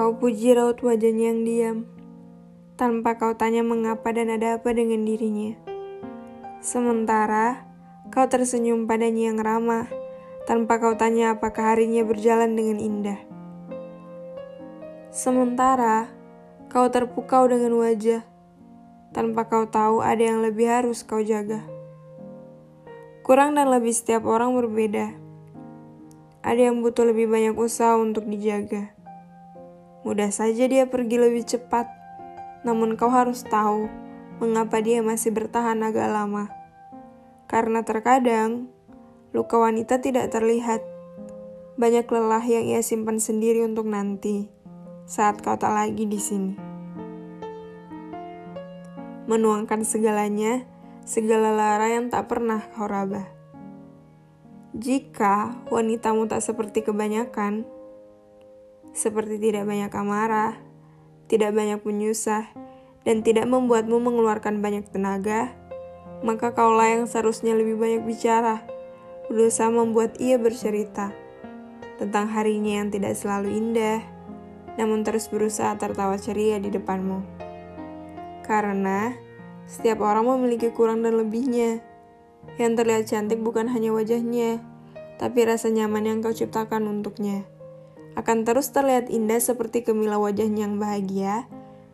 Kau puji raut wajahnya yang diam, tanpa kau tanya mengapa dan ada apa dengan dirinya. Sementara kau tersenyum padanya yang ramah, tanpa kau tanya apakah harinya berjalan dengan indah. Sementara kau terpukau dengan wajah, tanpa kau tahu ada yang lebih harus kau jaga. Kurang dan lebih setiap orang berbeda. Ada yang butuh lebih banyak usaha untuk dijaga. Mudah saja dia pergi lebih cepat, namun kau harus tahu mengapa dia masih bertahan agak lama. Karena terkadang luka wanita tidak terlihat. Banyak lelah yang ia simpan sendiri untuk nanti saat kau tak lagi di sini. Menuangkan segalanya, segala lara yang tak pernah kau raba. Jika wanitamu tak seperti kebanyakan, seperti tidak banyak amarah, tidak banyak menyusah, dan tidak membuatmu mengeluarkan banyak tenaga, maka kaulah yang seharusnya lebih banyak bicara, berusaha membuat ia bercerita tentang harinya yang tidak selalu indah, namun terus berusaha tertawa ceria di depanmu. Karena setiap orang memiliki kurang dan lebihnya. Yang terlihat cantik bukan hanya wajahnya, tapi rasa nyaman yang kau ciptakan untuknya akan terus terlihat indah seperti kemilau wajahnya yang bahagia,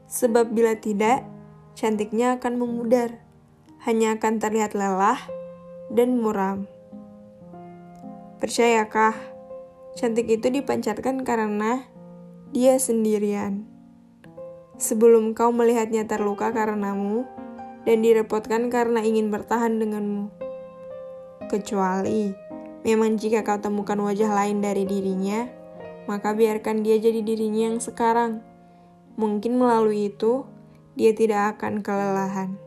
sebab bila tidak, cantiknya akan memudar, hanya akan terlihat lelah dan muram. Percayakah, cantik itu dipancarkan karena dia sendirian. Sebelum kau melihatnya terluka karenamu dan direpotkan karena ingin bertahan denganmu. Kecuali memang jika kau temukan wajah lain dari dirinya, maka biarkan dia jadi dirinya yang sekarang. Mungkin melalui itu, dia tidak akan kelelahan.